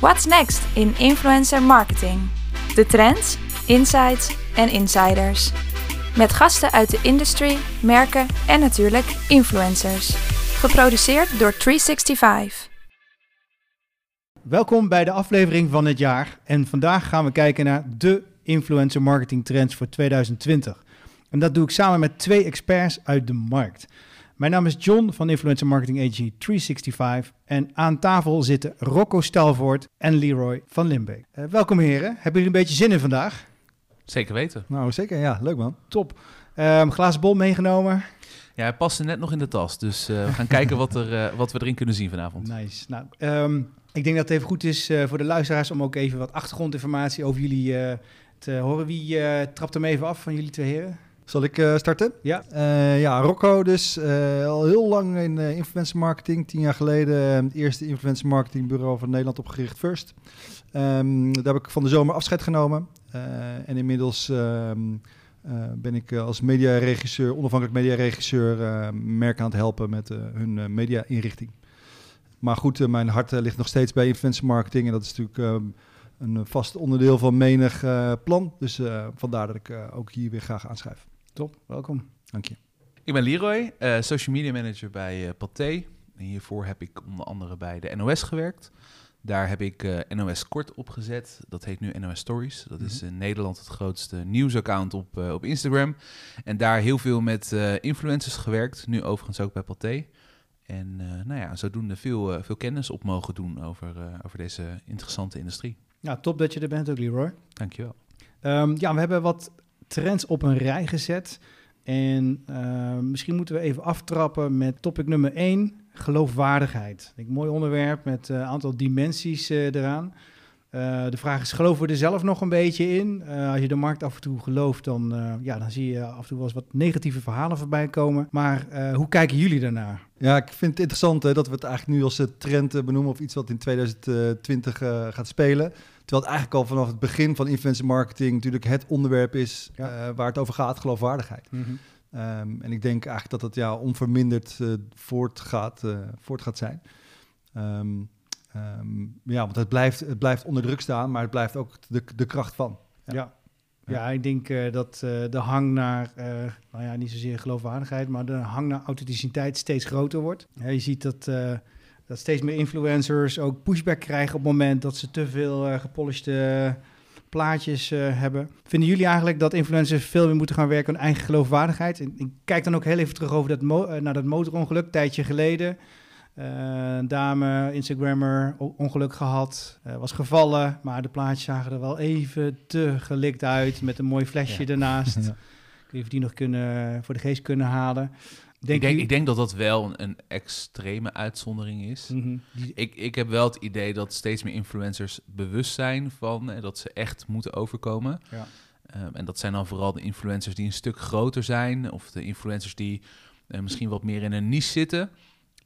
What's next in influencer marketing? De trends, insights en insiders. Met gasten uit de industry, merken en natuurlijk influencers. Geproduceerd door 365. Welkom bij de aflevering van het jaar. En vandaag gaan we kijken naar de influencer marketing trends voor 2020. En dat doe ik samen met twee experts uit de markt. Mijn naam is John van Influencer Marketing Agency 365 en aan tafel zitten Rocco Stelvoort en Leroy van Limbeek. Uh, welkom heren, hebben jullie een beetje zin in vandaag? Zeker weten. Nou, zeker. Ja, leuk man. Top. Um, glazen bol meegenomen? Ja, hij paste net nog in de tas, dus uh, we gaan kijken wat, er, uh, wat we erin kunnen zien vanavond. Nice. Nou, um, ik denk dat het even goed is voor de luisteraars om ook even wat achtergrondinformatie over jullie te horen. Wie trapt hem even af van jullie twee heren? Zal ik uh, starten? Ja. Uh, ja, Rocco dus uh, al heel lang in influencer marketing. Tien jaar geleden het eerste influencer marketing bureau van Nederland opgericht, First. Um, daar heb ik van de zomer afscheid genomen. en inmiddels um, ben ik als mediaregisseur, onafhankelijk mediaregisseur, merken aan het helpen met hun media-inrichting. Maar goed, mijn hart ligt nog steeds bij influencer marketing. En dat is natuurlijk een vast onderdeel van menig plan. Dus vandaar dat ik ook hier weer graag aanschrijf. Top, welkom. Dank je. Ik ben Leroy, uh, social media manager bij uh, Pathé. En hiervoor heb ik onder andere bij de NOS gewerkt. Daar heb ik uh, NOS Kort opgezet. Dat heet nu NOS Stories. Dat is in Nederland het grootste nieuwsaccount op, op Instagram. En daar heel veel met influencers gewerkt. Nu overigens ook bij Pathé. En nou ja, zodoende veel, veel kennis op mogen doen over, over deze interessante industrie. Ja, top dat je er bent ook, Leroy. Dankjewel. Um, ja, we hebben wat trends op een rij gezet. En uh, misschien moeten we even aftrappen met topic nummer 1, geloofwaardigheid. Een mooi onderwerp met een uh, aantal dimensies uh, eraan. De vraag is, geloven we er zelf nog een beetje in? als je de markt af en toe gelooft, dan, ja, dan zie je af en toe wel eens wat negatieve verhalen voorbij komen. Maar hoe kijken jullie daarnaar? Ja, ik vind het interessant hè, dat we het eigenlijk nu als trend benoemen of iets wat in 2020 gaat spelen. Terwijl het eigenlijk al vanaf het begin van influencer marketing natuurlijk het onderwerp is ja. uh, waar het over gaat, geloofwaardigheid. Mm -hmm. um, en ik denk eigenlijk dat dat ja, onverminderd uh, voortgaat, uh, voort gaat zijn. Um, um, ja, want het blijft, het blijft onder druk staan, maar het blijft ook de, de kracht van. Ja. ja. Ja, ik denk uh, dat uh, de hang naar, uh, nou ja, niet zozeer geloofwaardigheid, maar de hang naar authenticiteit steeds groter wordt. Ja, je ziet dat dat steeds meer influencers ook pushback krijgen op het moment dat ze te veel uh, gepolished plaatjes uh, hebben. Vinden jullie eigenlijk dat influencers veel meer moeten gaan werken aan eigen geloofwaardigheid? En, ik kijk dan ook heel even terug over dat naar dat motorongeluk, een tijdje geleden. een dame, Instagrammer, ongeluk gehad, was gevallen, maar de plaatjes zagen er wel even te gelikt uit met een mooi flesje ja. ernaast. ja. Weet of die nog kunnen, voor de geest kunnen halen. Denk ik, denk, ik denk dat dat wel een, een extreme uitzondering is. Mm -hmm. ik, ik heb wel het idee dat steeds meer influencers bewust zijn van dat ze echt moeten overkomen. Ja. Um, en dat zijn dan vooral de influencers die een stuk groter zijn, of de influencers die uh, misschien wat meer in een niche zitten.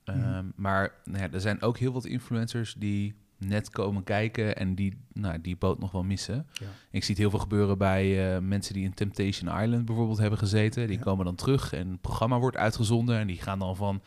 Um, mm -hmm. Maar nou ja, er zijn ook heel wat influencers die net komen kijken en die nou, die boot nog wel missen. Ja. Ik zie het heel veel gebeuren bij uh, mensen die in Temptation Island bijvoorbeeld hebben gezeten. Die ja. komen dan terug en het programma wordt uitgezonden en die gaan dan van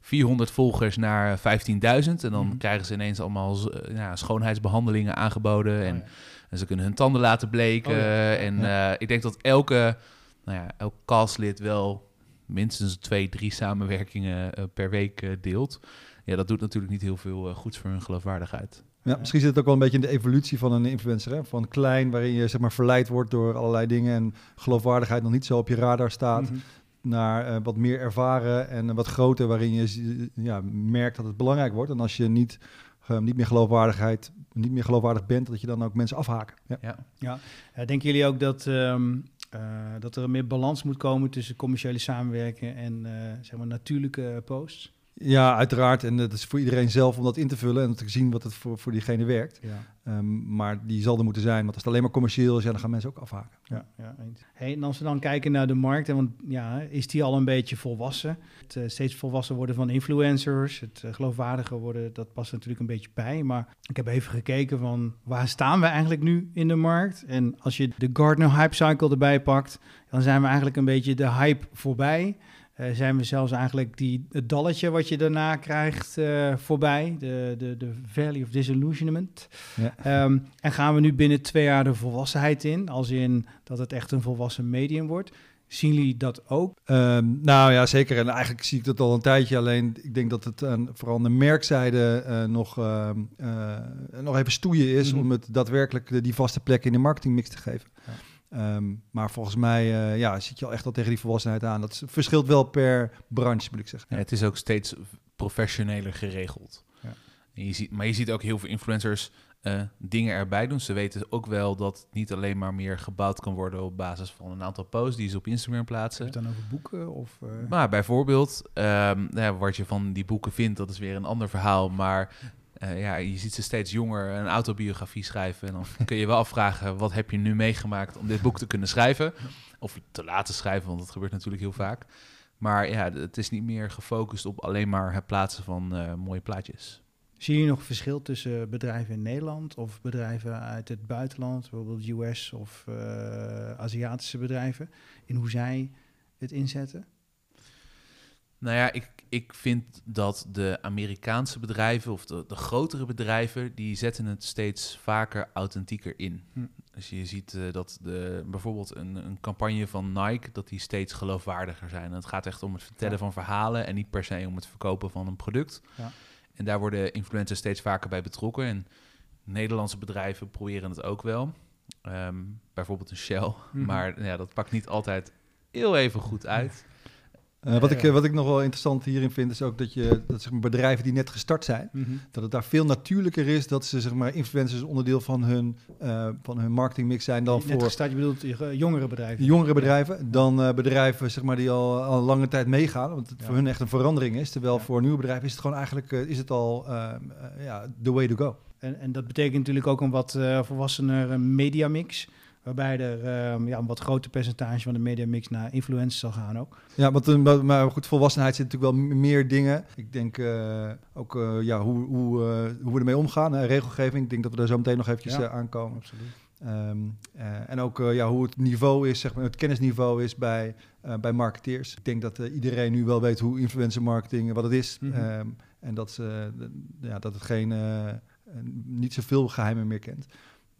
400 volgers naar 15.000 en dan mm. krijgen ze ineens allemaal uh, ja, schoonheidsbehandelingen aangeboden en, oh, en, ze kunnen hun tanden laten bleken. Oh, en uh, ik denk dat elke, nou ja, elk castlid wel minstens twee, drie samenwerkingen per week deelt ja, dat doet natuurlijk niet heel veel uh, goeds voor hun geloofwaardigheid. Ja, misschien zit het ook wel een beetje in de evolutie van een influencer. Hè? Van klein, waarin je zeg maar, verleid wordt door allerlei dingen en geloofwaardigheid nog niet zo op je radar staat. Mm -hmm. Naar uh, wat meer ervaren en wat groter, waarin je ja, merkt dat het belangrijk wordt. En als je niet, uh, niet meer geloofwaardigheid, niet meer geloofwaardig bent, dat je dan ook mensen afhaken. Ja. Ja. ja. Uh, denken jullie ook dat, um, dat er meer balans moet komen tussen commerciële samenwerking en zeg maar natuurlijke posts? Ja, uiteraard. En dat is voor iedereen zelf om dat in te vullen en te zien wat het voor, voor diegene werkt. Ja. Um, maar die zal er moeten zijn. Want als het alleen maar commercieel is, ja, dan gaan mensen ook afhaken. Ja, ja hey, en als we dan kijken naar de markt, en want ja, is die al een beetje volwassen? Het uh, steeds volwassen worden van influencers, het uh, geloofwaardiger worden, dat past natuurlijk een beetje bij. Maar ik heb even gekeken van waar staan we eigenlijk nu in de markt? En als je de Gartner Hype Cycle erbij pakt, dan zijn we eigenlijk een beetje de hype voorbij. Zijn we zelfs eigenlijk die, het dalletje wat je daarna krijgt voorbij. De, de, de Valley of Disillusionment. Ja. Ehm, en gaan we nu binnen twee jaar de volwassenheid in. Als in dat het echt een volwassen medium wordt. Zien jullie dat ook? Um, nou ja, zeker. En eigenlijk zie ik dat al een tijdje. Alleen ik denk dat het uh, vooral aan de merkzijde uh, nog, uh, nog even stoeien is... Mhm. om het daadwerkelijk die vaste plek in de marketingmix te geven. Ja. Um, maar volgens mij ja, zit je al echt al tegen die volwassenheid aan. Dat verschilt wel per branche, moet ik zeggen. Ja, het is ook steeds professioneler geregeld. Ja. En je ziet, maar je ziet ook heel veel influencers uh, dingen erbij doen. Ze weten ook wel dat het niet alleen maar meer gebouwd kan worden op basis van een aantal posts die ze op Instagram plaatsen. Heb je het dan over boeken? Of, uh... Maar bijvoorbeeld, um, ja, wat je van die boeken vindt, dat is weer een ander verhaal. Maar uh, ja, je ziet ze steeds jonger een autobiografie schrijven. En dan kun je wel afvragen, wat heb je nu meegemaakt om dit boek te kunnen schrijven? Of te laten schrijven, want dat gebeurt natuurlijk heel vaak. Maar ja, het is niet meer gefocust op alleen maar het plaatsen van mooie plaatjes. Zie je nog verschil tussen bedrijven in Nederland of bedrijven uit het buitenland, bijvoorbeeld US of uh, Aziatische bedrijven, in hoe zij het inzetten? Nou ja, ik, ik vind dat de Amerikaanse bedrijven of de, de grotere bedrijven, die zetten het steeds vaker authentieker in. Hm. Dus je ziet uh, dat de, bijvoorbeeld een, een campagne van Nike, dat die steeds geloofwaardiger zijn. En het gaat echt om het vertellen van verhalen en niet per se om het verkopen van een product. Ja. En daar worden influencers steeds vaker bij betrokken. En Nederlandse bedrijven proberen het ook wel. Ehm, bijvoorbeeld een Shell. Mhm. Maar ja, dat pakt niet altijd heel even goed uit. Uh, wat, ik, wat ik nog wel interessant hierin vind, is ook dat je dat zeg maar, bedrijven die net gestart zijn, mhm. dat het daar veel natuurlijker is dat ze zeg maar, influencers onderdeel van hun, uh, van hun marketingmix zijn dan net voor. Gestart, je bedoelt jongere bedrijven. Jongere bedrijven dan uh, bedrijven zeg maar, die al, al lange tijd meegaan, want het voor hun echt een verandering is. Terwijl voor nieuwe bedrijven is het gewoon eigenlijk is het al ja, the way to go. En, en dat betekent natuurlijk ook een wat volwassener mediamix. Waarbij er um, ja, een wat groter percentage van de media mix naar influencers zal gaan ook. Ja, want, uh, maar goed, volwassenheid zit natuurlijk wel meer dingen. Ik denk uh, ook uh, ja, hoe, hoe, hoe we ermee omgaan, regelgeving. Ik denk dat we daar zo meteen nog eventjes ja, aankomen. Absoluut. Um, en ook ja, hoe het niveau is, zeg maar, het kennisniveau is bij, bij marketeers. Ik denk dat iedereen nu wel weet hoe influencer marketing, wat het is. Mm -hmm. um, en dat, ze, ja, dat het geen, niet zoveel geheimen meer kent.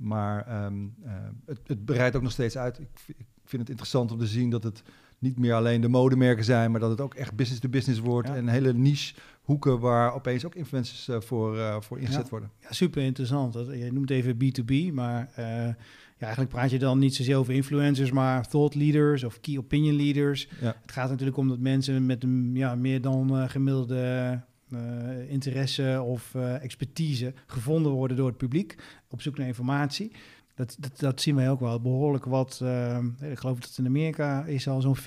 Maar um, uh, het, het breidt ook nog steeds uit. Ik, ik, vind het interessant om te zien dat het niet meer alleen de modemerken zijn, maar dat het ook echt business to business wordt. Ja. En hele niche hoeken waar opeens ook influencers uh, voor, uh, voor ingezet ja. worden. Ja, super interessant. Je noemt even B2B, maar ja, eigenlijk praat je dan niet zozeer over influencers, maar thought leaders of key opinion leaders. Ja. Het gaat natuurlijk om dat mensen met een ja, meer dan gemiddelde uh, interesse of uh, expertise gevonden worden door het publiek op zoek naar informatie. Dat, dat, dat zien wij ook wel behoorlijk wat. Uh, ik geloof dat in Amerika is al zo'n 40%,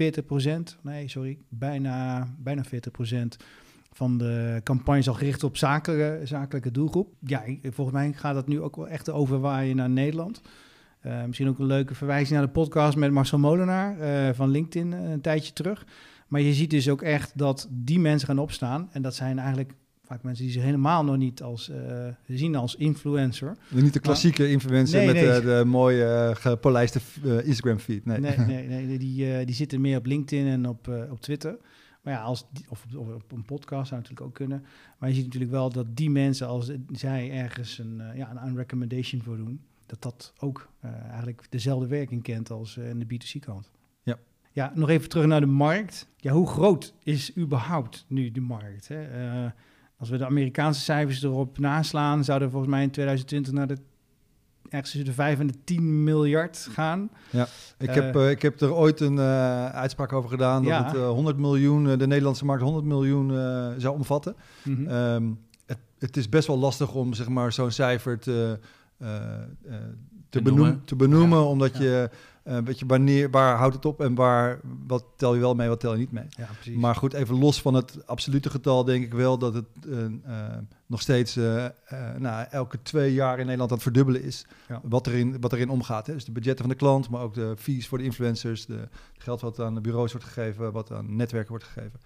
nee, sorry, bijna, bijna 40% van de campagnes al gericht op zakelijke, zakelijke doelgroep. Ja, volgens mij gaat dat nu ook wel echt overwaaien naar Nederland. Misschien ook een leuke verwijzing naar de podcast met Marcel Molenaar van LinkedIn een tijdje terug. Maar je ziet dus ook echt dat die mensen gaan opstaan. En dat zijn eigenlijk vaak mensen die zich helemaal nog niet als uh, zien als influencer. Niet de klassieke maar, influencer nee, met nee. De, de, mooie uh, gepolijste uh, Instagram feed. Nee, nee, nee, nee die, die zitten meer op LinkedIn en op, op Twitter. Maar ja, als die, of, of, op een podcast zou natuurlijk ook kunnen. Maar je ziet natuurlijk wel dat die mensen, als zij ergens een, ja, een recommendation voor doen, dat dat ook eigenlijk dezelfde werking kent als in de B2C-kant. Ja, nog even terug naar de markt. Ja, hoe groot is überhaupt nu de markt? Hè? Uh, als we de Amerikaanse cijfers erop naslaan, zouden we volgens mij in 2020 naar de ergens tussen de 5 en de 10 miljard gaan. Ja, ik, uh, heb, uh, ik heb er ooit een uh, uitspraak over gedaan ja. dat het 100 miljoen, de Nederlandse markt 100 miljoen zou omvatten. Mm -hmm. um, het, het, is best wel lastig om zeg maar zo'n cijfer te, te, benoemen, te benoemen ja. omdat ja. je uh, weet je, wanneer, waar houdt het op en waar, wat tel je wel mee, wat tel je niet mee. Ja, maar goed, even los van het absolute getal, denk ik wel dat het uh, uh, nog steeds nou, elke twee jaar in Nederland aan het verdubbelen is. Ja. Wat, erin, wat erin omgaat. Hè. Dus de budgetten van de klant, maar ook de fees voor de influencers, de geld wat aan de bureaus wordt gegeven, wat aan netwerken wordt gegeven.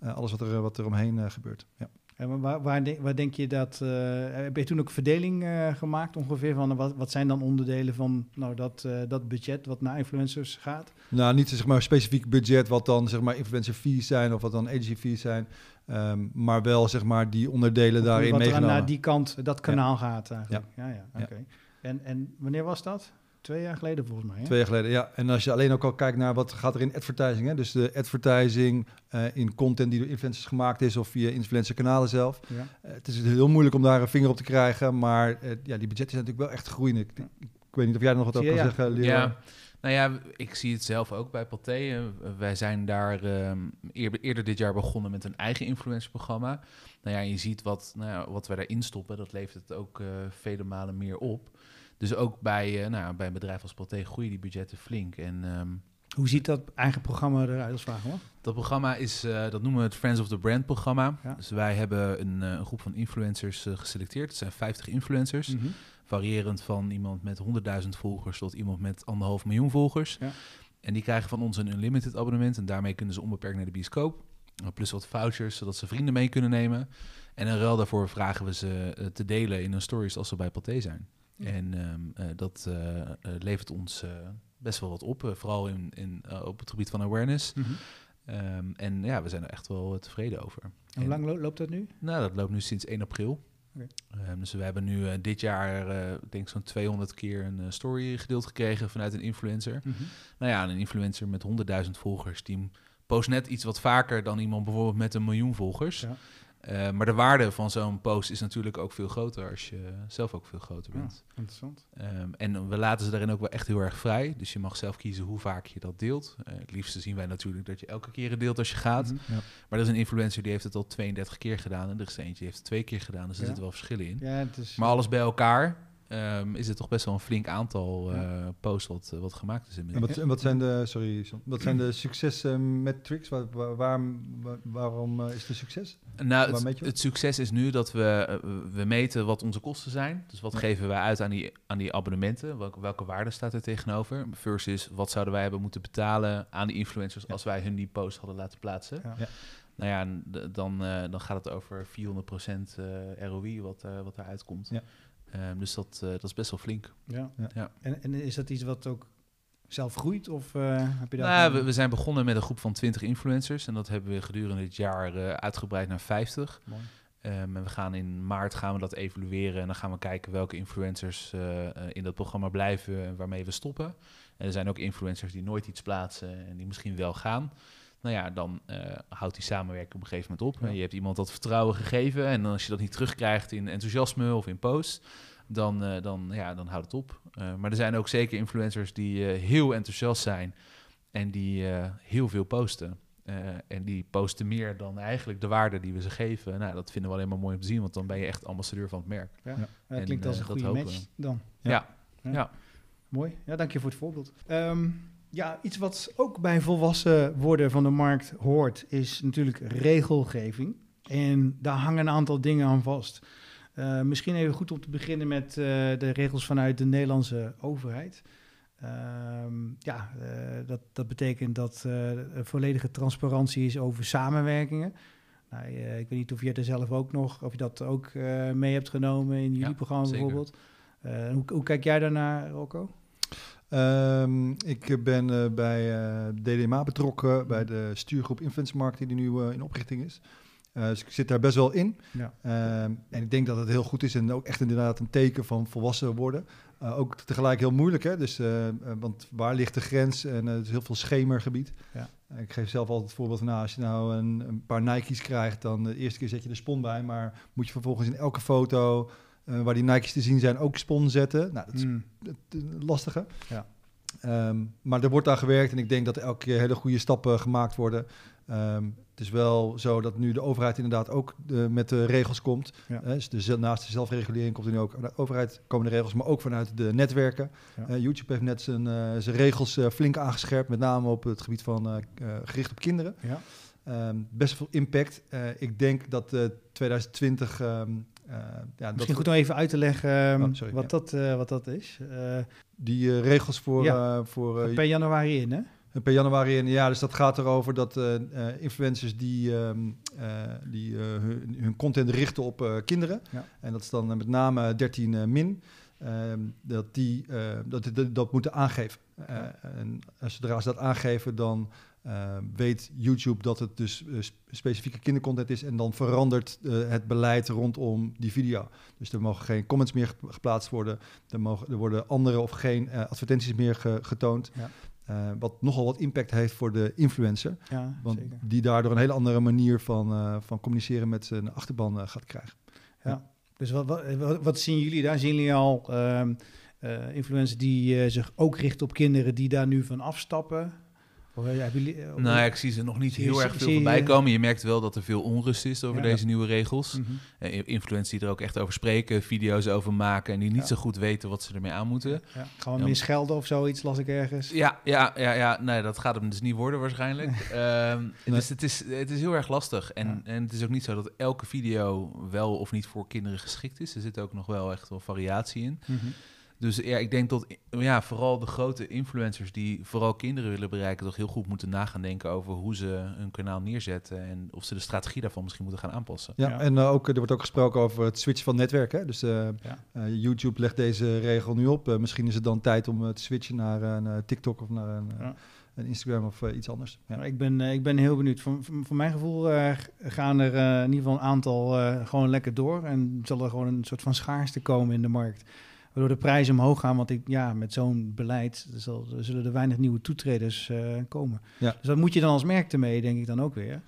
Ja. alles wat er, wat er omheen gebeurt. Ja. En waar, waar, waar, denk je dat... Uh, heb je toen ook verdeling uh, gemaakt ongeveer van... wat, wat zijn dan onderdelen van nou, dat, uh, dat budget wat naar influencers gaat? Nou, niet zeg maar specifiek budget wat dan zeg maar influencer fees zijn... of wat dan agency fees zijn. Um, maar wel zeg maar die onderdelen daarin wat meegenomen. Wat naar die kant, dat kanaal ja. gaat eigenlijk. Ja, ja, ja oké. Okay. En, en wanneer was dat? Twee jaar geleden volgens mij. Hè? Twee jaar geleden, ja. En als je alleen ook al kijkt naar wat gaat er in advertising, hè? dus de advertising uh, in content die door influencers gemaakt is of via influencerkanalen zelf. Ja. Uh, het is heel moeilijk om daar een vinger op te krijgen, maar uh, ja, die budgetten zijn natuurlijk wel echt groeiende. Ik, ik, weet niet of jij er nog wat over kan ja. zeggen, Leo. Ja. Nou ja, ik zie het zelf ook bij Pathé. wij zijn daar um, eerder, eerder, dit jaar begonnen met een eigen influencerprogramma. Nou ja, je ziet wat, nou ja, wat wij daarin stoppen, dat levert het ook vele malen meer op. Dus ook bij, uh, nou, bij een bedrijf als Pathé groeien die budgetten flink. En, um, Hoe ziet dat eigen programma eruit als vraag hoor? Dat programma is, uh, dat noemen we het Friends of the Brand programma. Ja. Dus wij hebben een, uh, een groep van influencers geselecteerd. Het zijn 50 influencers. Mm -hmm. Variërend van iemand met 100.000 volgers tot iemand met anderhalf miljoen volgers. Ja. En die krijgen van ons een unlimited abonnement. En daarmee kunnen ze onbeperkt naar de bioscoop. Plus wat vouchers, zodat ze vrienden mee kunnen nemen. En in ruil daarvoor vragen we ze te delen in hun stories als ze bij Pathé zijn. En um, uh, dat uh, levert ons best wel wat op, vooral in, in, op het gebied van awareness. Mm -hmm. um, en ja, we zijn er echt wel tevreden over. En hoe lang lo loopt dat nu? Nou, dat loopt nu sinds 1 april. Okay. Um, dus we hebben nu dit jaar, ik denk zo'n 200 keer een story gedeeld gekregen vanuit een influencer. Mm -hmm. Nou ja, een influencer met 100.000 volgers, die post net iets wat vaker dan iemand bijvoorbeeld met een miljoen volgers. Ja. Uh, maar de waarde van zo'n post is natuurlijk ook veel groter als je zelf ook veel groter bent. Ja, interessant. Um, en we laten ze daarin ook wel echt heel erg vrij. Dus je mag zelf kiezen hoe vaak je dat deelt. Uh, het liefste zien wij natuurlijk dat je elke keer het deelt als je gaat. Mm -hmm. ja. Maar er is een influencer die heeft het al 32 keer gedaan. En er is eentje die heeft het twee keer gedaan. Dus er ja. zitten wel verschillen in. Ja, het is, maar alles bij elkaar um, is het toch best wel een flink aantal uh, posts wat, wat gemaakt is En wat, wat zijn de, sorry, wat zijn de succesmetrics? Waar, waar, waar, waarom uh, is het succes? Nou, het, het, succes is nu dat we, uh, we meten wat onze kosten zijn. Dus wat ja. geven wij uit aan die, aan die abonnementen? Welke, welke waarde staat er tegenover? Versus wat zouden wij hebben moeten betalen aan die influencers ja. als wij hun die post hadden laten plaatsen? Ja. Nou ja, dan, dan gaat het over 400% ROI wat, wat eruit komt. Ja. Um, dus dat, uh, dat is best wel flink. Ja. ja. En, en is dat iets wat ook zelf groeit? Of uh, heb je nou, we, we, zijn begonnen met een groep van 20 influencers. En dat hebben we gedurende dit jaar uh, uitgebreid naar 50. Mooi. Um, en we gaan in maart gaan we dat evalueren. En dan gaan we kijken welke influencers in dat programma blijven en waarmee we stoppen. En er zijn ook influencers die nooit iets plaatsen en die misschien wel gaan nou ja, dan uh, houdt die samenwerking op een gegeven moment op. Ja. Je hebt iemand dat vertrouwen gegeven en als je dat niet terugkrijgt in enthousiasme of in post, dan, uh, dan, ja, dan houdt het op. Uh, maar er zijn ook zeker influencers die heel enthousiast zijn en die heel veel posten. en die posten meer dan eigenlijk de waarde die we ze geven. Nou, dat vinden we alleen maar mooi om te zien, want dan ben je echt ambassadeur van het merk. Ja, ja. dat klinkt als een goede match dan. Ja. ja. ja. Mooi. Ja, dank je voor het voorbeeld. Um, ja, iets wat ook bij volwassen worden van de markt hoort, is natuurlijk regelgeving. En daar hangen een aantal dingen aan vast. Uh, misschien even goed om te beginnen met uh, de regels vanuit de Nederlandse overheid. Uh, ja, uh, dat, dat betekent dat er volledige transparantie is over samenwerkingen. Nou, ik weet niet of je er zelf ook nog, of je dat ook mee hebt genomen in jullie ja, programma bijvoorbeeld. Hoe, hoe, kijk jij daarnaar, Rocco? Um, ik ben uh, bij uh, DDMA betrokken, bij de stuurgroep Influencer Marketing die nu uh, in oprichting is. dus ik zit daar best wel in. Ja. Um, en ik denk dat het heel goed is en ook echt inderdaad een teken van volwassen worden. ook tegelijk heel moeilijk, hè? Dus, want waar ligt de grens? En het is heel veel schemergebied. Ja. ik geef zelf altijd het voorbeeld van, nou, als je nou een, een, paar Nike's krijgt, dan de eerste keer zet je de spon bij, maar moet je vervolgens in elke foto uh, waar die Nike's te zien zijn, ook spon zetten. Nou, dat is mm. het, lastige. Ja. Um, maar er wordt daar gewerkt en ik denk dat er elke keer hele goede stappen gemaakt worden. Um, het is wel zo dat nu de overheid inderdaad ook met de regels komt. Ja. Uh, dus de, naast de zelfregulering komt er nu ook de overheid komen de regels, maar ook vanuit de netwerken. Ja. Uh, YouTube heeft net zijn, zijn regels flink aangescherpt, met name op het gebied van gericht op kinderen. Ja. Um, best veel impact. ik denk dat 2020 uh, ja, Misschien goed om even uit te leggen oh, wat, dat, uh, wat dat is. Uh, die regels voor... Ja, voor per januari in, hè? per januari. En ja, dus dat gaat erover dat influencers die, ehm, die hun, hun, content richten op kinderen. Ja. En dat is dan met name 13 min. Ehm, dat die dat, dat, dat moeten aangeven. en zodra ze dat aangeven, dan uh, weet YouTube dat het dus uh, specifieke kindercontent is en dan verandert uh, het beleid rondom die video. Dus er mogen geen comments meer geplaatst worden, er, mogen, er worden andere of geen advertenties meer ge getoond. Ja. wat nogal wat impact heeft voor de influencer. Ja, want zeker. die daardoor een hele andere manier van, van communiceren met zijn achterban gaat krijgen. Ja. Dus wat, wat, wat, zien jullie daar? Zien jullie al ehm, influencers die zich ook richten op kinderen die daar nu van afstappen? Eh, nou ja, ik zie ze nog niet heel erg veel voorbij komen. Je merkt wel dat er veel onrust is over deze nieuwe regels. Mm influencers die er ook echt over spreken, video's over maken... en die niet zo goed weten wat ze ermee aan moeten. Ja. Gewoon meer schelden of zoiets, las ik ergens. Ja, ja, ja, ja. Nee, dat gaat hem dus niet worden waarschijnlijk. um, Dus het is, het is heel erg lastig. En, en het is ook niet zo dat elke video wel of niet voor kinderen geschikt is. Er zit ook nog wel echt wel variatie in. Mm dus ja, ik denk dat ja, vooral de grote influencers die vooral kinderen willen bereiken, toch heel goed moeten nagaan denken over hoe ze hun kanaal neerzetten en of ze de strategie daarvan misschien moeten gaan aanpassen. Ja, en uh, ook, er wordt ook gesproken over het switchen van netwerken. Dus uh, YouTube legt deze regel nu op. misschien is het dan tijd om te switchen naar een TikTok of naar een. een Instagram of iets anders. Ja. Ik, ben, ik ben heel benieuwd. Voor, voor mijn gevoel gaan er in ieder geval een aantal gewoon lekker door. En zal er gewoon een soort van schaarste komen in de markt waardoor de prijzen omhoog gaan. Want ik, ja, met zo'n beleid zal, zullen er weinig nieuwe toetreders uh, komen. Ja. Dus dat moet je dan als merk ermee, denk ik dan ook weer.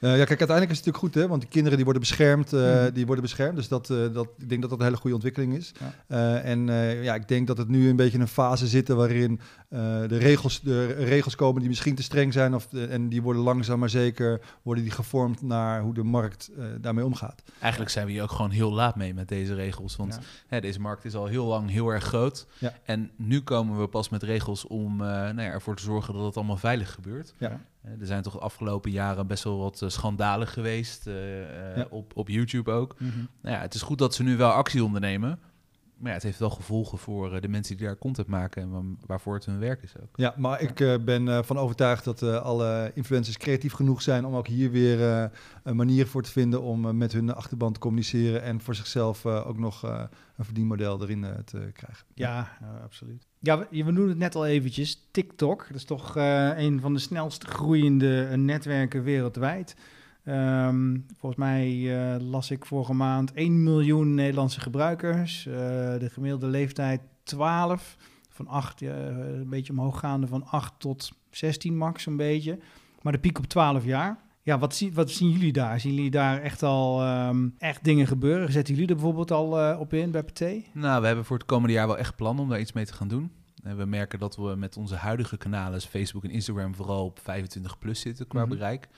Uh, ja, kijk, uiteindelijk is het natuurlijk goed, hè? want die kinderen die worden beschermd, uh, die worden beschermd. Dus dat, uh, dat, ik denk dat dat een hele goede ontwikkeling is. Ja. en ja, ik denk dat het nu een beetje in een fase zit waarin de, regels, de regels komen die misschien te streng zijn. Of en die worden langzaam maar zeker worden die gevormd naar hoe de markt daarmee omgaat. Eigenlijk zijn we hier ook gewoon heel laat mee met deze regels. Want hè, deze markt is al heel lang heel erg groot. En nu komen we pas met regels om nou ja, ervoor te zorgen dat het allemaal veilig gebeurt. Ja. Er zijn toch de afgelopen jaren best wel wat eh, schandalen geweest, uh, op, op YouTube ook. Mhm. nou ja, het is goed dat ze nu wel actie ondernemen. Maar ja, het heeft wel gevolgen voor de mensen die daar content maken en waarvoor het hun werk is ook. Ja, maar ik ben van overtuigd dat alle influencers creatief genoeg zijn om ook hier weer een manier voor te vinden om met hun achterban te communiceren en voor zichzelf ook nog een verdienmodel erin te krijgen. Ja, absoluut. Ja, we, we noemen het net al eventjes. TikTok, dat is toch uh, een van de snelst groeiende eh, netwerken wereldwijd. Um, volgens mij uh, las ik vorige maand 1 miljoen Nederlandse gebruikers. Uh, de gemiddelde leeftijd 12. Van 8, uh, een beetje omhoog gaande van 8 tot 16 max een beetje. Maar de piek op 12 jaar. Ja, wat, zie, wat zien jullie daar? Zien jullie daar echt al um, echt dingen gebeuren? Zetten jullie er bijvoorbeeld al op in bij PT? Nou, we hebben voor het komende jaar wel echt plan om daar iets mee te gaan doen. En we merken dat we met onze huidige kanalen, Facebook en Instagram, vooral op 25 plus zitten qua mm -hmm. bereik.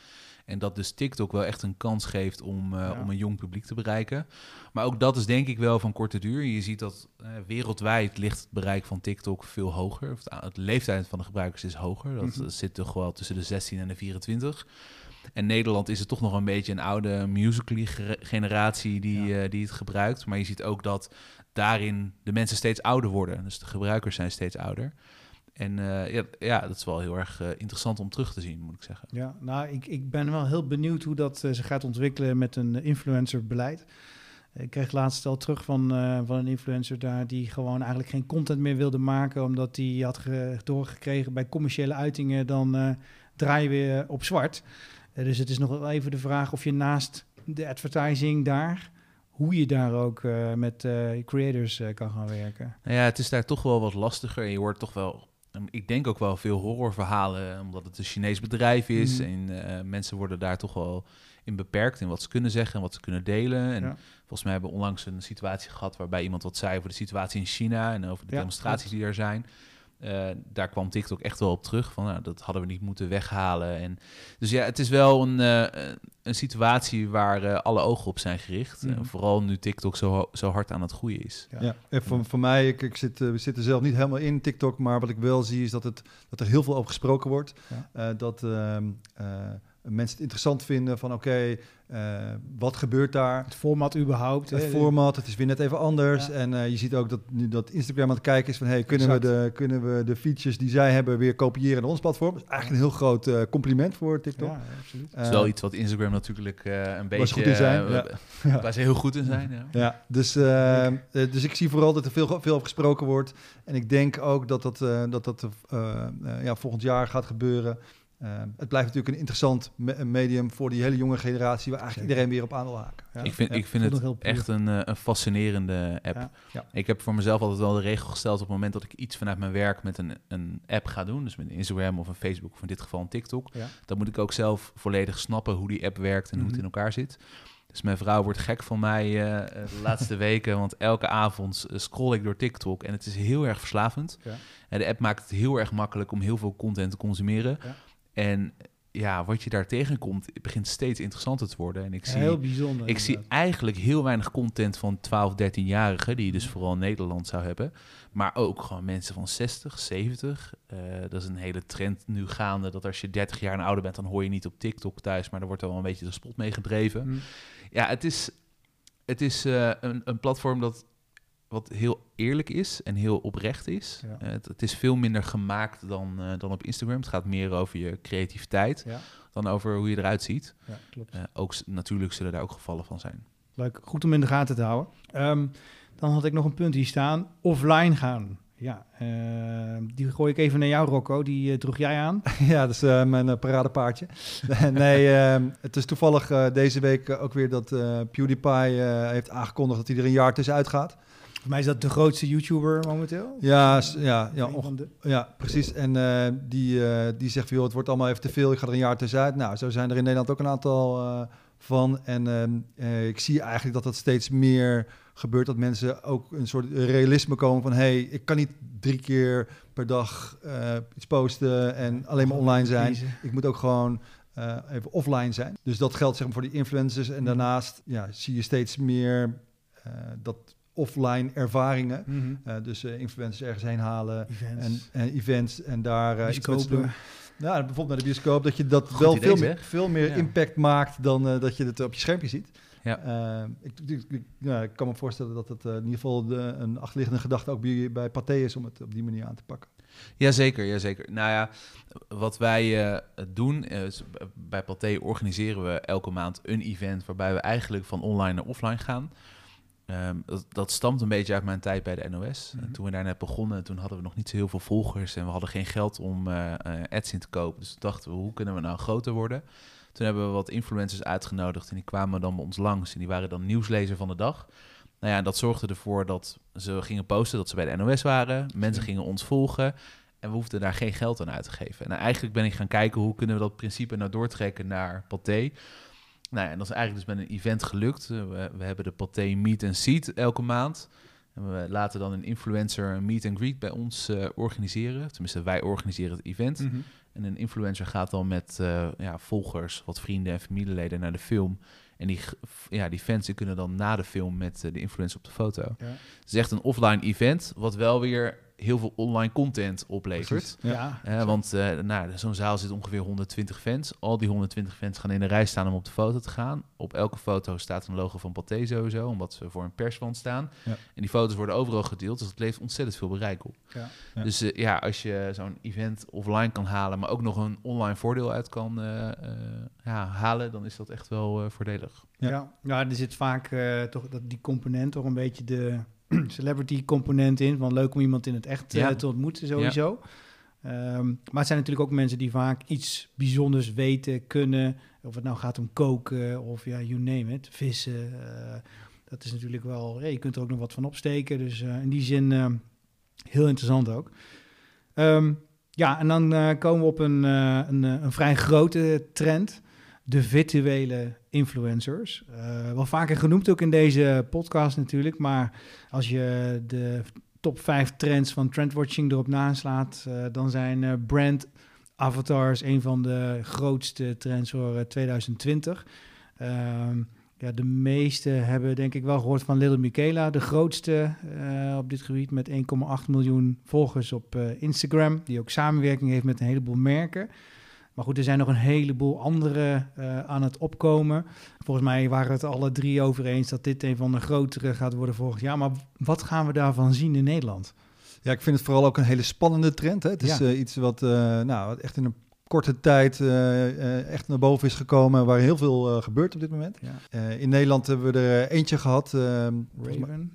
En dat dus TikTok wel echt een kans geeft om, uh, ja. om een jong publiek te bereiken. Maar ook dat is denk ik wel van korte duur. Je ziet dat uh, wereldwijd ligt het bereik van TikTok veel hoger. Of het, leeftijd van de gebruikers is hoger. Dat mm -hmm. zit toch wel tussen de 16 en de 24. En Nederland is het toch nog een beetje een oude musical generatie die, ja. uh, die het gebruikt. Maar je ziet ook dat daarin de mensen steeds ouder worden. Dus de gebruikers zijn steeds ouder. En uh, ja, ja, dat is wel heel erg uh, interessant om terug te zien, moet ik zeggen. Ja, nou, ik, ik ben wel heel benieuwd hoe dat uh, zich gaat ontwikkelen met een influencerbeleid. Ik kreeg laatst al terug van, van een influencer daar die gewoon eigenlijk geen content meer wilde maken, omdat hij had doorgekregen bij commerciële uitingen, dan draai je weer op zwart. dus het is nog wel even de vraag of je naast de advertising daar hoe je daar ook uh, met uh, creators uh, kan gaan werken. Nou ja, het is daar toch wel wat lastiger. Je hoort toch wel, ik denk ook wel veel horrorverhalen, omdat het een Chinees bedrijf is. Mm. En mensen worden daar toch wel in beperkt in wat ze kunnen zeggen en wat ze kunnen delen. En ja. volgens mij hebben we onlangs een situatie gehad waarbij iemand wat zei over de situatie in China en over de ja, demonstraties die er zijn. Uh, daar kwam TikTok echt wel op terug. Van, nou, dat hadden we niet moeten weghalen. En, dus ja, het is wel een, uh, een situatie waar uh, alle ogen op zijn gericht. Mm. vooral nu TikTok zo, zo hard aan het groeien is. Ja, ja. En voor, voor mij, ik, ik zit, we zitten zelf niet helemaal in TikTok, maar wat ik wel zie is dat, het, dat er heel veel over gesproken wordt. Ja. dat ehm, mensen het interessant vinden van oké, uh, wat gebeurt daar? Het format überhaupt. Het format, het is weer net even anders. En uh, je ziet ook dat nu dat Instagram aan het kijken is van... hey, kunnen, we de, kunnen we de features die zij hebben weer kopiëren naar ons platform? Dat is eigenlijk een heel groot uh, compliment voor TikTok. Ja, absoluut. Het is wel iets wat Instagram natuurlijk een beetje... goed in zijn. ja. Waar ze heel goed in zijn, ja. ja dus, dus ik zie vooral dat er veel, veel over gesproken wordt. En ik denk ook dat dat, dat, dat ja, volgend jaar gaat gebeuren... Uh, het blijft natuurlijk een interessant medium voor die hele jonge generatie, waar eigenlijk iedereen weer op aan wil haken. Ja? Ik vind, ik vind het echt een, uh, een fascinerende app. Ja. Ik heb voor mezelf altijd wel de regel gesteld op het moment dat ik iets vanuit mijn werk met een, een app ga doen, dus met een Instagram of een Facebook of in dit geval een TikTok, dan moet ik ook zelf volledig snappen hoe die app werkt en hoe het mhm. in elkaar zit. Dus mijn vrouw wordt gek van mij uh, de laatste weken, want elke avond scroll ik door TikTok en het is heel erg verslavend. En de app maakt het heel erg makkelijk om heel veel content te consumeren. En ja, wat je daar tegenkomt, begint steeds interessanter te worden. En ik zie, heel bijzonder. Ik zie eigenlijk heel weinig content van 12, 13-jarigen, die je dus vooral in Nederland zou hebben. Maar ook gewoon mensen van 60, 70. Uh, dat is een hele trend nu gaande. Dat als je 30 jaar en ouder bent, dan hoor je niet op TikTok thuis. Maar er wordt wel een beetje de spot mee gedreven. Mm. Ja, het is, het is uh, een, een platform dat wat heel eerlijk is en heel oprecht is. Eh, het, het, is veel minder gemaakt dan, uh, dan op Instagram. Het gaat meer over je creativiteit ja. dan over hoe je eruit ziet. Ja, klopt. Uh, ook, natuurlijk zullen daar ook gevallen van zijn. Leuk, goed om in de gaten te houden. Um, dan had ik nog een punt hier staan. Offline gaan. Ja, die gooi ik even naar jou, Rocco. Die droeg jij aan. ja, dat is mijn paradepaardje. nee, ehm, het is toevallig deze week ook weer dat PewDiePie heeft aangekondigd dat hij er een jaar tussenuit gaat. Voor mij is dat de grootste YouTuber momenteel. Ja, ja, ja, ja precies. En uh, die, uh, die zegt, joh, het wordt allemaal even te veel, ik ga er een jaar tussenuit. Nou, zo zijn er in Nederland ook een aantal uh, van. En ehm, ik zie eigenlijk dat dat steeds meer gebeurt, dat mensen ook een soort realisme komen van, hey, ik kan niet drie keer per dag iets posten en alleen maar online zijn. Ik moet ook gewoon even offline zijn. Dus dat geldt zeg maar, voor die influencers. En daarnaast ja, zie je steeds meer dat offline ervaringen. Mhm. Eh, dus uh, influencers ergens heen halen events. En, en events en daar uh, iets doen. Nou, bijvoorbeeld naar de bioscoop, dat je dat wel veel meer, veel meer impact maakt dan dat je het op je schermpje ziet. Ja. Ik, ik, ik, kan me voorstellen dat het in ieder geval de, een achterliggende gedachte ook bij, bij Pathé is om het op die manier aan te pakken. Jazeker, jazeker. Nou ja, wat wij doen, is, bij Pathé organiseren we elke maand een event waarbij we eigenlijk van online naar offline gaan. Ehm, dat, dat, stamt een beetje uit mijn tijd bij de NOS. Mhm. Toen we daar net begonnen, toen hadden we nog niet zo heel veel volgers en we hadden geen geld om uh, ads in te kopen. Dus toen dachten we, hoe kunnen we nou groter worden? Toen hebben we wat influencers uitgenodigd en die kwamen dan bij ons langs en die waren dan nieuwslezer van de dag. Nou ja, dat zorgde ervoor dat ze gingen posten dat ze bij de NOS waren. Mensen gingen ons volgen en we hoefden daar geen geld aan uit te geven. En eigenlijk ben ik gaan kijken hoe kunnen we dat principe nou doortrekken naar Pathé. Nou ja, en dat is eigenlijk dus met een event gelukt. Eh, we, we hebben de Pathé Meet and Seat elke maand. En we laten dan een influencer een meet and greet bij ons uh, organiseren. Tenminste, wij organiseren het event. Mhm. En een influencer gaat dan met uh, ja, volgers, wat vrienden en familieleden naar de film. En die, ja, die fans die kunnen dan na de film met de influencer op de foto. Ja. Het is echt een offline event, wat wel weer heel veel online content oplevert. Ja. Uh, want uh, nou, zo'n zaal zit ongeveer 120 fans. Al die 120 fans gaan in de rij staan om op de foto te gaan. Op elke foto staat een logo van Pathé sowieso, omdat ze voor een perswand staan. Ja. En die foto's worden overal gedeeld, dus het levert ontzettend veel bereik op. Ja. Dus uh, ja, als je zo'n event offline kan halen, maar ook nog een online voordeel uit kan ja, halen, dan is dat echt wel voordelig. Ja. Ja. er zit vaak toch dat die component toch een beetje de celebrity component in. Van leuk om iemand in het echt uh, te ontmoeten sowieso. Um, maar het zijn natuurlijk ook mensen die vaak iets bijzonders weten, kunnen. Of het nou gaat om koken of ja, you name it, vissen. Uh, dat is natuurlijk wel, ja, je kunt er ook nog wat van opsteken. Dus uh, in die zin heel interessant ook. Um, ja, en dan komen we op een, een, een vrij grote trend de virtuele influencers. Uh, wel vaker genoemd ook in deze podcast natuurlijk, maar als je de top 5 trends van trendwatching erop naslaat, uh, dan zijn uh, brand avatars een van de grootste trends voor 2020. Ehm, ja, de meeste hebben denk ik wel gehoord van Little Michaela, de grootste op dit gebied met 1,8 miljoen volgers op Instagram, die ook samenwerking heeft met een heleboel merken. Maar goed, er zijn nog een heleboel andere aan het opkomen. Volgens mij waren het alle drie over eens dat dit een van de grotere gaat worden volgend jaar. Maar wat gaan we daarvan zien in Nederland? Ja, ik vind het vooral ook een hele spannende trend. Hè? Het is iets wat nou, echt in een korte tijd uh, echt naar boven is gekomen, waar heel veel gebeurt op dit moment. Ja. in Nederland hebben we er eentje gehad. Raven.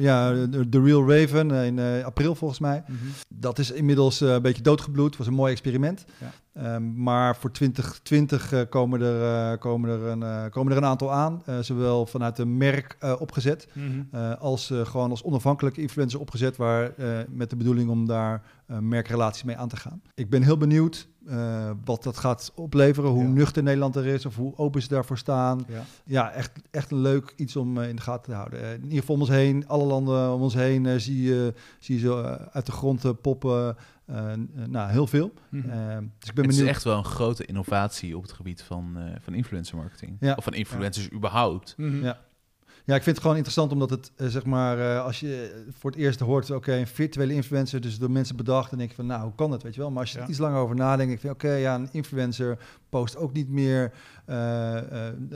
ja, de, Real Raven in april volgens mij. Mhm. Dat is inmiddels een beetje doodgebloed. was een mooi experiment. Ja. Ehm, maar voor 2020 komen, er, komen, er een, komen er een aantal aan. zowel vanuit een merk opgezet mhm. als gewoon als onafhankelijke influencer opgezet. Waar, met de bedoeling om daar merkrelaties mee aan te gaan. Ik ben heel benieuwd wat dat gaat opleveren, hoe nuchter Nederland er is of hoe open ze daarvoor staan. Ja, ja echt, echt een leuk iets om in de gaten te houden. In ieder geval om ons heen, alle landen om ons heen zie, je, zie je zo uit de grond poppen. Nou, heel veel. Mm -hmm. dus ik ben het is echt wel een grote innovatie op het gebied van, van influencer marketing. Ja. Of van influencers überhaupt. Mm -hmm. Ja. Ja, ik vind het gewoon interessant omdat het, uh, zeg maar, uh, als je voor het eerst hoort, oké, okay, een virtuele influencer, dus door mensen bedacht, dan denk je van, nou, hoe kan dat, weet je wel? Maar als je er iets langer over nadenkt, denk je oké, okay, ja, een influencer post ook niet meer uh,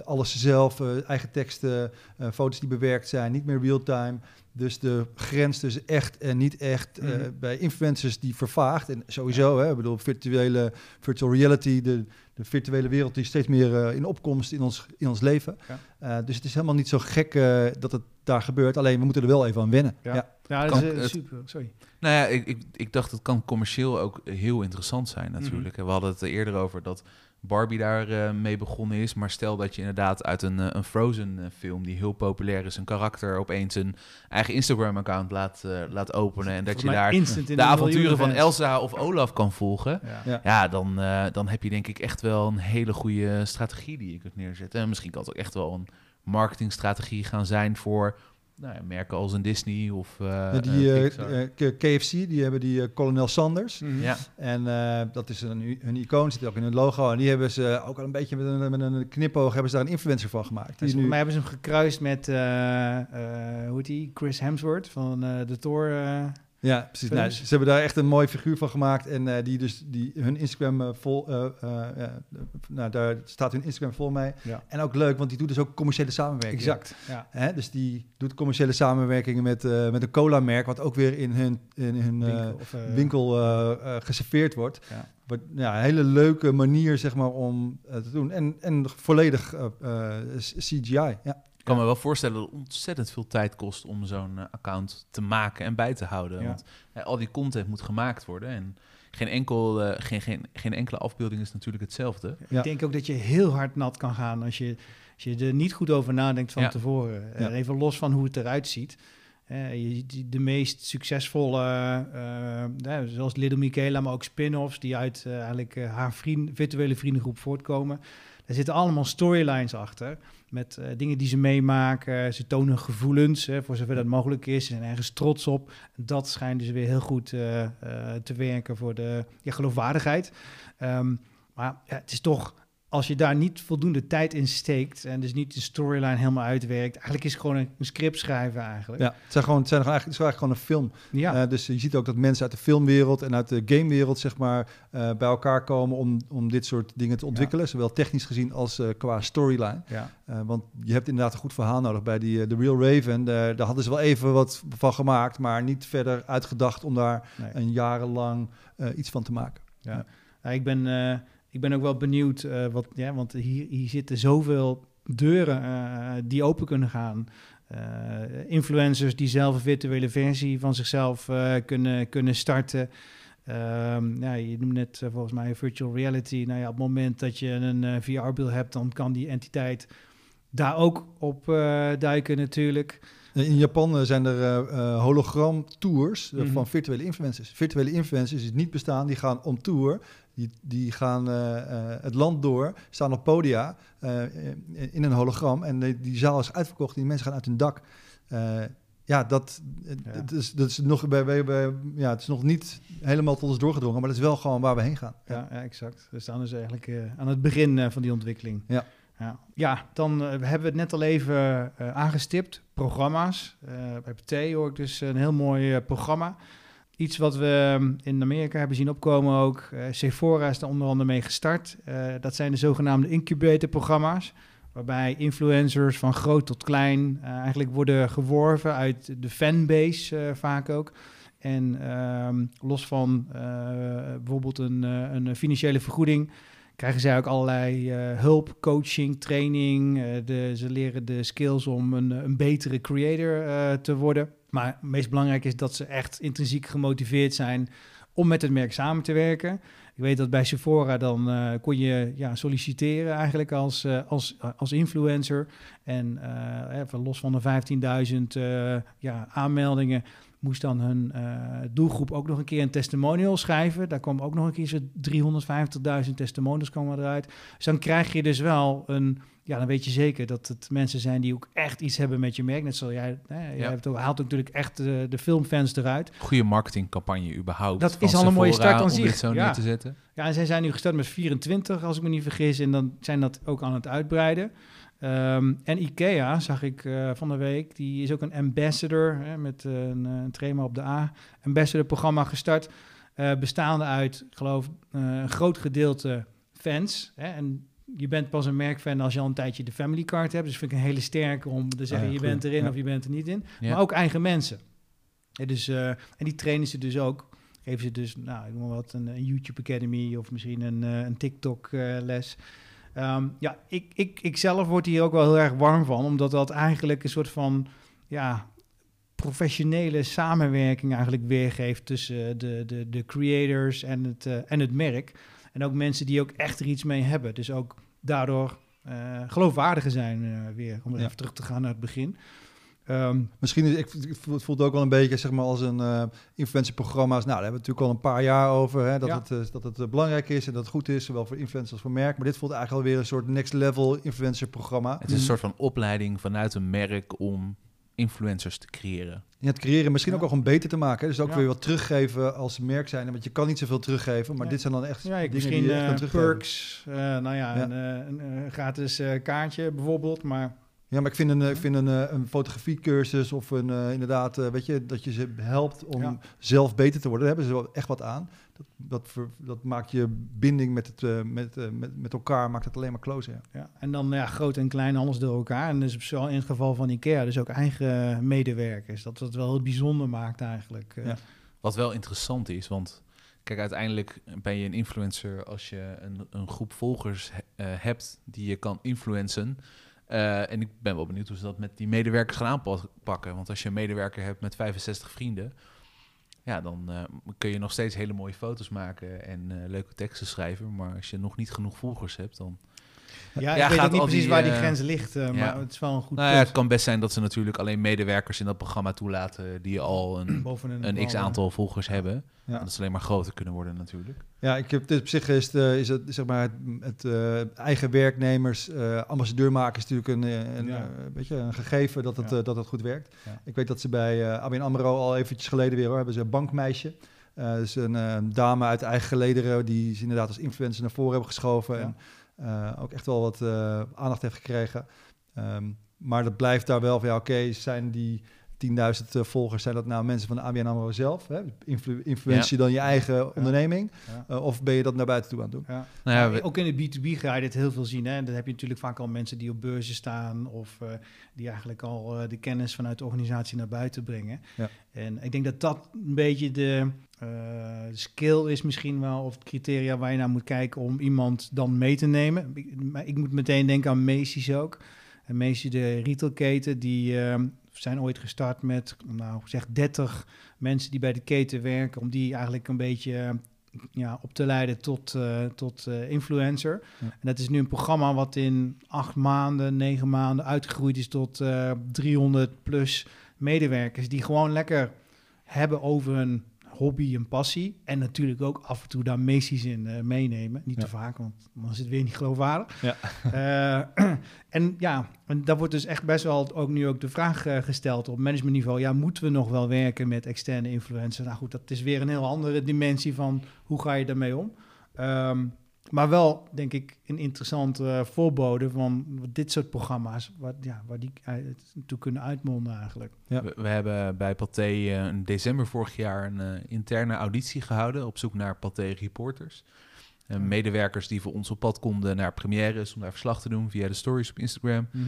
alles zelf, eigen teksten, foto's die bewerkt zijn, niet meer real-time. Dus de grens tussen echt en niet echt mm bij influencers die vervaagt. En sowieso, hè, ik bedoel, virtuele, virtual reality, de, de virtuele wereld die steeds meer uh, in opkomst in ons, in ons leven. Ja. Uh, dus het is helemaal niet zo gek uh, dat het daar gebeurt. Alleen we moeten er wel even aan wennen. Ja, ja. ja dat kan, is super. Sorry. Nou ja, ik, ik, ik dacht het kan commercieel ook heel interessant zijn natuurlijk. Mm -hmm. We hadden het er eerder over dat Barbie daar uh, mee begonnen is. Maar stel dat je inderdaad uit een, uh, een Frozen uh, film die heel populair is, een karakter opeens een eigen Instagram-account laat, laat openen. En dat je daar de avonturen van Elsa of Olaf kan volgen. Ja, ja dan, dan heb je denk ik echt wel een hele goede strategie die je kunt neerzetten. En misschien kan het ook echt wel een marketingstrategie gaan zijn voor nou ja, merken als een Disney of uh, die uh, uh, KFC, die hebben die Colonel Sanders. Mm -hmm. Ja. En dat is een, een icoon, zit ook in hun logo. En die hebben ze ook al een beetje met een, met een knipoog hebben ze daar een influencer van gemaakt. Dus nu... mij hebben ze hem gekruist met, hoe heet die, Chris Hemsworth van de Thor... Ja, precies. Nou, ze hebben daar echt een mooi figuur van gemaakt. En uh, die dus die, hun Instagram uh, vol. Uh, nou, daar staat hun Instagram vol mee. Ja. En ook leuk, want die doet dus ook commerciële samenwerking. Exact. Ja. Hè? Dus die doet commerciële samenwerkingen met, met een cola-merk, wat ook weer in hun, in hun winkel, of, winkel geserveerd wordt. Ja. Wat, ja, een hele leuke manier zeg maar, om te doen. En, en volledig CGI. Ja kan me wel voorstellen dat het ontzettend veel tijd kost om zo'n eh, account te maken en bij te houden. Want al die content moet gemaakt worden. En geen, enkel, uh, geen, geen, geen enkele afbeelding is natuurlijk hetzelfde. Ik denk ook dat je heel hard nat kan gaan als je, als je er niet goed over nadenkt van tevoren. Uh, even los van hoe het eruit ziet. Uh, de meest succesvolle, uh, zoals Little Michaela, maar ook spin-offs die uit eigenlijk haar vriend, virtuele vriendengroep voortkomen. Er zitten allemaal storylines achter met uh, dingen die ze meemaken. Ze tonen gevoelens, hè, voor zover dat mogelijk is. Ze zijn ergens trots op. Dat schijnt dus weer heel goed uh, uh, te werken voor de geloofwaardigheid. Um, maar ja, het is toch als je daar niet voldoende tijd in steekt en dus niet de storyline helemaal uitwerkt, eigenlijk is het gewoon een, script schrijven eigenlijk. Ja, het zijn gewoon, het zijn eigenlijk, het is eigenlijk gewoon een film. Ja. Uh, dus je ziet ook dat mensen uit de filmwereld en uit de gamewereld zeg maar uh, bij elkaar komen om, om dit soort dingen te ontwikkelen, zowel technisch gezien als uh, qua storyline. Ja. want je hebt inderdaad een goed verhaal nodig bij die The Real Raven. daar hadden ze wel even wat van gemaakt, maar niet verder uitgedacht om daar nee. een jarenlang iets van te maken. Ja, ja. ik ben ik ben ook wel benieuwd, uh, wat, ja, want hier, hier zitten zoveel deuren uh, die open kunnen gaan. Uh, influencers die zelf een virtuele versie van zichzelf kunnen, kunnen starten. Um, ja, je noemt net volgens mij virtual reality. Nou ja, op het moment dat je een VR-bril hebt, dan kan die entiteit daar ook op duiken natuurlijk. In Japan zijn er uh, hologram tours mm -hmm. van virtuele influencers. Virtuele influencers die niet bestaan, die gaan om tour die, die gaan uh, het land door, staan op podia in een hologram. En die, die zaal is uitverkocht en die mensen gaan uit hun dak. ja, dat, ja. Dat, is, dat is nog, bij, bij, bij, ja, het is nog niet helemaal tot ons doorgedrongen, maar dat is wel gewoon waar we heen gaan. Ja, ja exact. We staan dus eigenlijk aan het begin van die ontwikkeling. Ja. Ja, ja dan hebben we het net al even aangestipt. Programma's. bij PT hoor ik dus een heel mooi programma. iets wat we ehm, in Amerika hebben zien opkomen ook. Sephora is er onder andere mee gestart. dat zijn de zogenaamde incubator-programma's. Waarbij influencers van groot tot klein eigenlijk worden geworven uit de fanbase vaak ook. En ehm, los van bijvoorbeeld een, een financiële vergoeding krijgen zij ook allerlei uh, hulp, coaching, training. Uh, de, ze leren de skills om een, een betere creator uh, te worden. Maar het meest belangrijk is dat ze echt intrinsiek gemotiveerd zijn om met het merk samen te werken. Ik weet dat bij Sephora dan kon je ja, solliciteren eigenlijk als, als, als influencer. En even los van de 15.000 ja, aanmeldingen moest dan hun uh, doelgroep ook nog een keer een testimonial schrijven. Daar kwam ook nog een keer zo'n 350.000 testimonials komen eruit. Dus dan krijg je dus wel een... Ja, dan weet je zeker dat het mensen zijn die ook echt iets hebben met je merk. Net zoals jij, hè, jij hebt ook, haalt natuurlijk echt de, de filmfans eruit. Goede marketingcampagne überhaupt. Dat is al een mooie start aan zich. zo ja. neer te zetten. Ja, en zij zijn nu gestart met 24, als ik me niet vergis. En dan zijn dat ook aan het uitbreiden. Ehm, en IKEA zag ik uh, van de week, die is ook een ambassador hè, met uh, een, een trema op de A. Ambassador programma gestart, uh, bestaande uit, ik geloof, een groot gedeelte fans. Hè, en je bent pas een merkfan als je al een tijdje de family card hebt. Dus vind ik een hele sterke om te zeggen, ah, je bent erin of je bent er niet in. Ja. Maar ook eigen mensen. Ja, dus, en die trainen ze dus ook. Geven ze dus, nou, ik noem wat, een, een YouTube Academy of misschien een, een TikTok les. Um, ja, ik, ik, ik zelf word hier ook wel heel erg warm van, omdat dat eigenlijk een soort van ja, professionele samenwerking eigenlijk weergeeft tussen de, de, de creators en het, uh, en het merk. En ook mensen die ook echt er iets mee hebben. Dus ook daardoor uh, geloofwaardiger zijn uh, weer, om ja. even terug te gaan naar het begin. Um, Misschien is, ik, het voelt ook wel een beetje zeg maar, als een uh, influencerprogramma's. Nou, daar hebben we natuurlijk al een paar jaar over. Hè, dat, het, uh, dat het uh, belangrijk is en dat het goed is, zowel voor influencers als voor merk. Maar dit voelt eigenlijk alweer een soort next level influencerprogramma. Het is een soort van opleiding vanuit een merk om influencers te creëren. Ja, het creëren, misschien ja. ook wel gewoon beter te maken. Dus ook ja. weer wat teruggeven als merk zijn. Want je kan niet zoveel teruggeven, maar dit zijn dan echt ja, ik dingen misschien, die je echt kan perks, nou ja, Een, een, gratis kaartje bijvoorbeeld, maar ja, maar ik vind een, ik vind een, eh, een fotografiecursus of een, uh, inderdaad, uh, weet je, dat je ze helpt om ja. zelf beter te worden. Daar hebben ze wel echt wat aan. Dat, dat, ver, dat maakt je binding met, het, uh, met, met, met elkaar, maakt het alleen maar closer. Ja. ja. en dan ja, groot en klein alles door elkaar. En dus zo in het geval van IKEA, dus ook eigen medewerkers. Dat dat wel heel bijzonder maakt eigenlijk. Ja. Wat wel interessant is, want Kijk, uiteindelijk ben je een influencer als je een, een groep volgers he, uh, hebt die je kan influencen. Uh, en ik ben wel benieuwd hoe ze dat met die medewerkers gaan aanpakken. Want als je een medewerker hebt met 65 vrienden, ja, dan uh, kun je nog steeds hele mooie foto's maken en uh, leuke teksten schrijven. Maar als je nog niet genoeg volgers hebt, dan ja, ik weet niet precies waar die eh, grens ligt, uh, maar het is wel een goed nou ja, Het kan best zijn dat ze natuurlijk alleen medewerkers in dat programma toelaten... die al een, een, x-aantal volgers hebben. Ja. Dat ze alleen maar groter kunnen worden natuurlijk. Ja, ik heb, dit op zich is, het, uh, is het, zeg maar het, het uh, eigen werknemers, uh, ambassadeur maken is natuurlijk een, een, ja. beetje een gegeven dat het, ja. dat het goed werkt. Ik weet dat ze bij ABN AMRO al eventjes geleden weer hoor, hebben ze een bankmeisje. dus een dame uit eigen gelederen die ze inderdaad als influencer naar voren hebben geschoven. En, ook echt wel wat uh, aandacht heeft gekregen. Um, maar dat blijft daar wel van, ja, oké, zijn die 10.000 uh, volgers, zijn dat nou mensen van de ABN AMRO zelf? Hè? Influ influentie ja. dan je eigen ja. onderneming? Ja. of ben je dat naar buiten toe aan het doen? Nou we... Ook in de B2B ga je dit heel veel zien. Hè? Dan heb je natuurlijk vaak al mensen die op beurzen staan... of die eigenlijk al de kennis vanuit de organisatie naar buiten brengen. En ik denk dat dat een beetje de uh, skill is misschien wel, of criteria waar je naar moet kijken om iemand dan mee te nemen. Ik, ik moet meteen denken aan Macy's ook. En Macy's, de retailketen, die uh, zijn ooit gestart met, nou zeg 30 mensen die bij de keten werken, om die eigenlijk een beetje ja, op te leiden tot, uh, tot uh, influencer. Ja. En dat is nu een programma wat in acht maanden, negen maanden uitgegroeid is tot 300 plus medewerkers die gewoon lekker hebben over hun hobby en passie. En natuurlijk ook af en toe daar Macy's in uh, meenemen. Niet ja. te vaak, want dan is het weer niet geloofwaardig. Ja. Uh, en ja, en daar wordt dus echt best wel ook nu ook de vraag uh, gesteld op managementniveau. Ja, moeten we nog wel werken met externe influencers? Nou goed, dat is weer een heel andere dimensie van hoe ga je daarmee om. Um, Maar wel, denk ik, een interessante uh, voorbode van dit soort programma's, wat, ja, waar die toe kunnen uitmonden eigenlijk. Ja. We, hebben bij Pathé uh, in december vorig jaar een uh, interne auditie gehouden op zoek naar Pathé reporters. Medewerkers die voor ons op pad konden naar premières om daar verslag te doen via de stories op Instagram. Mm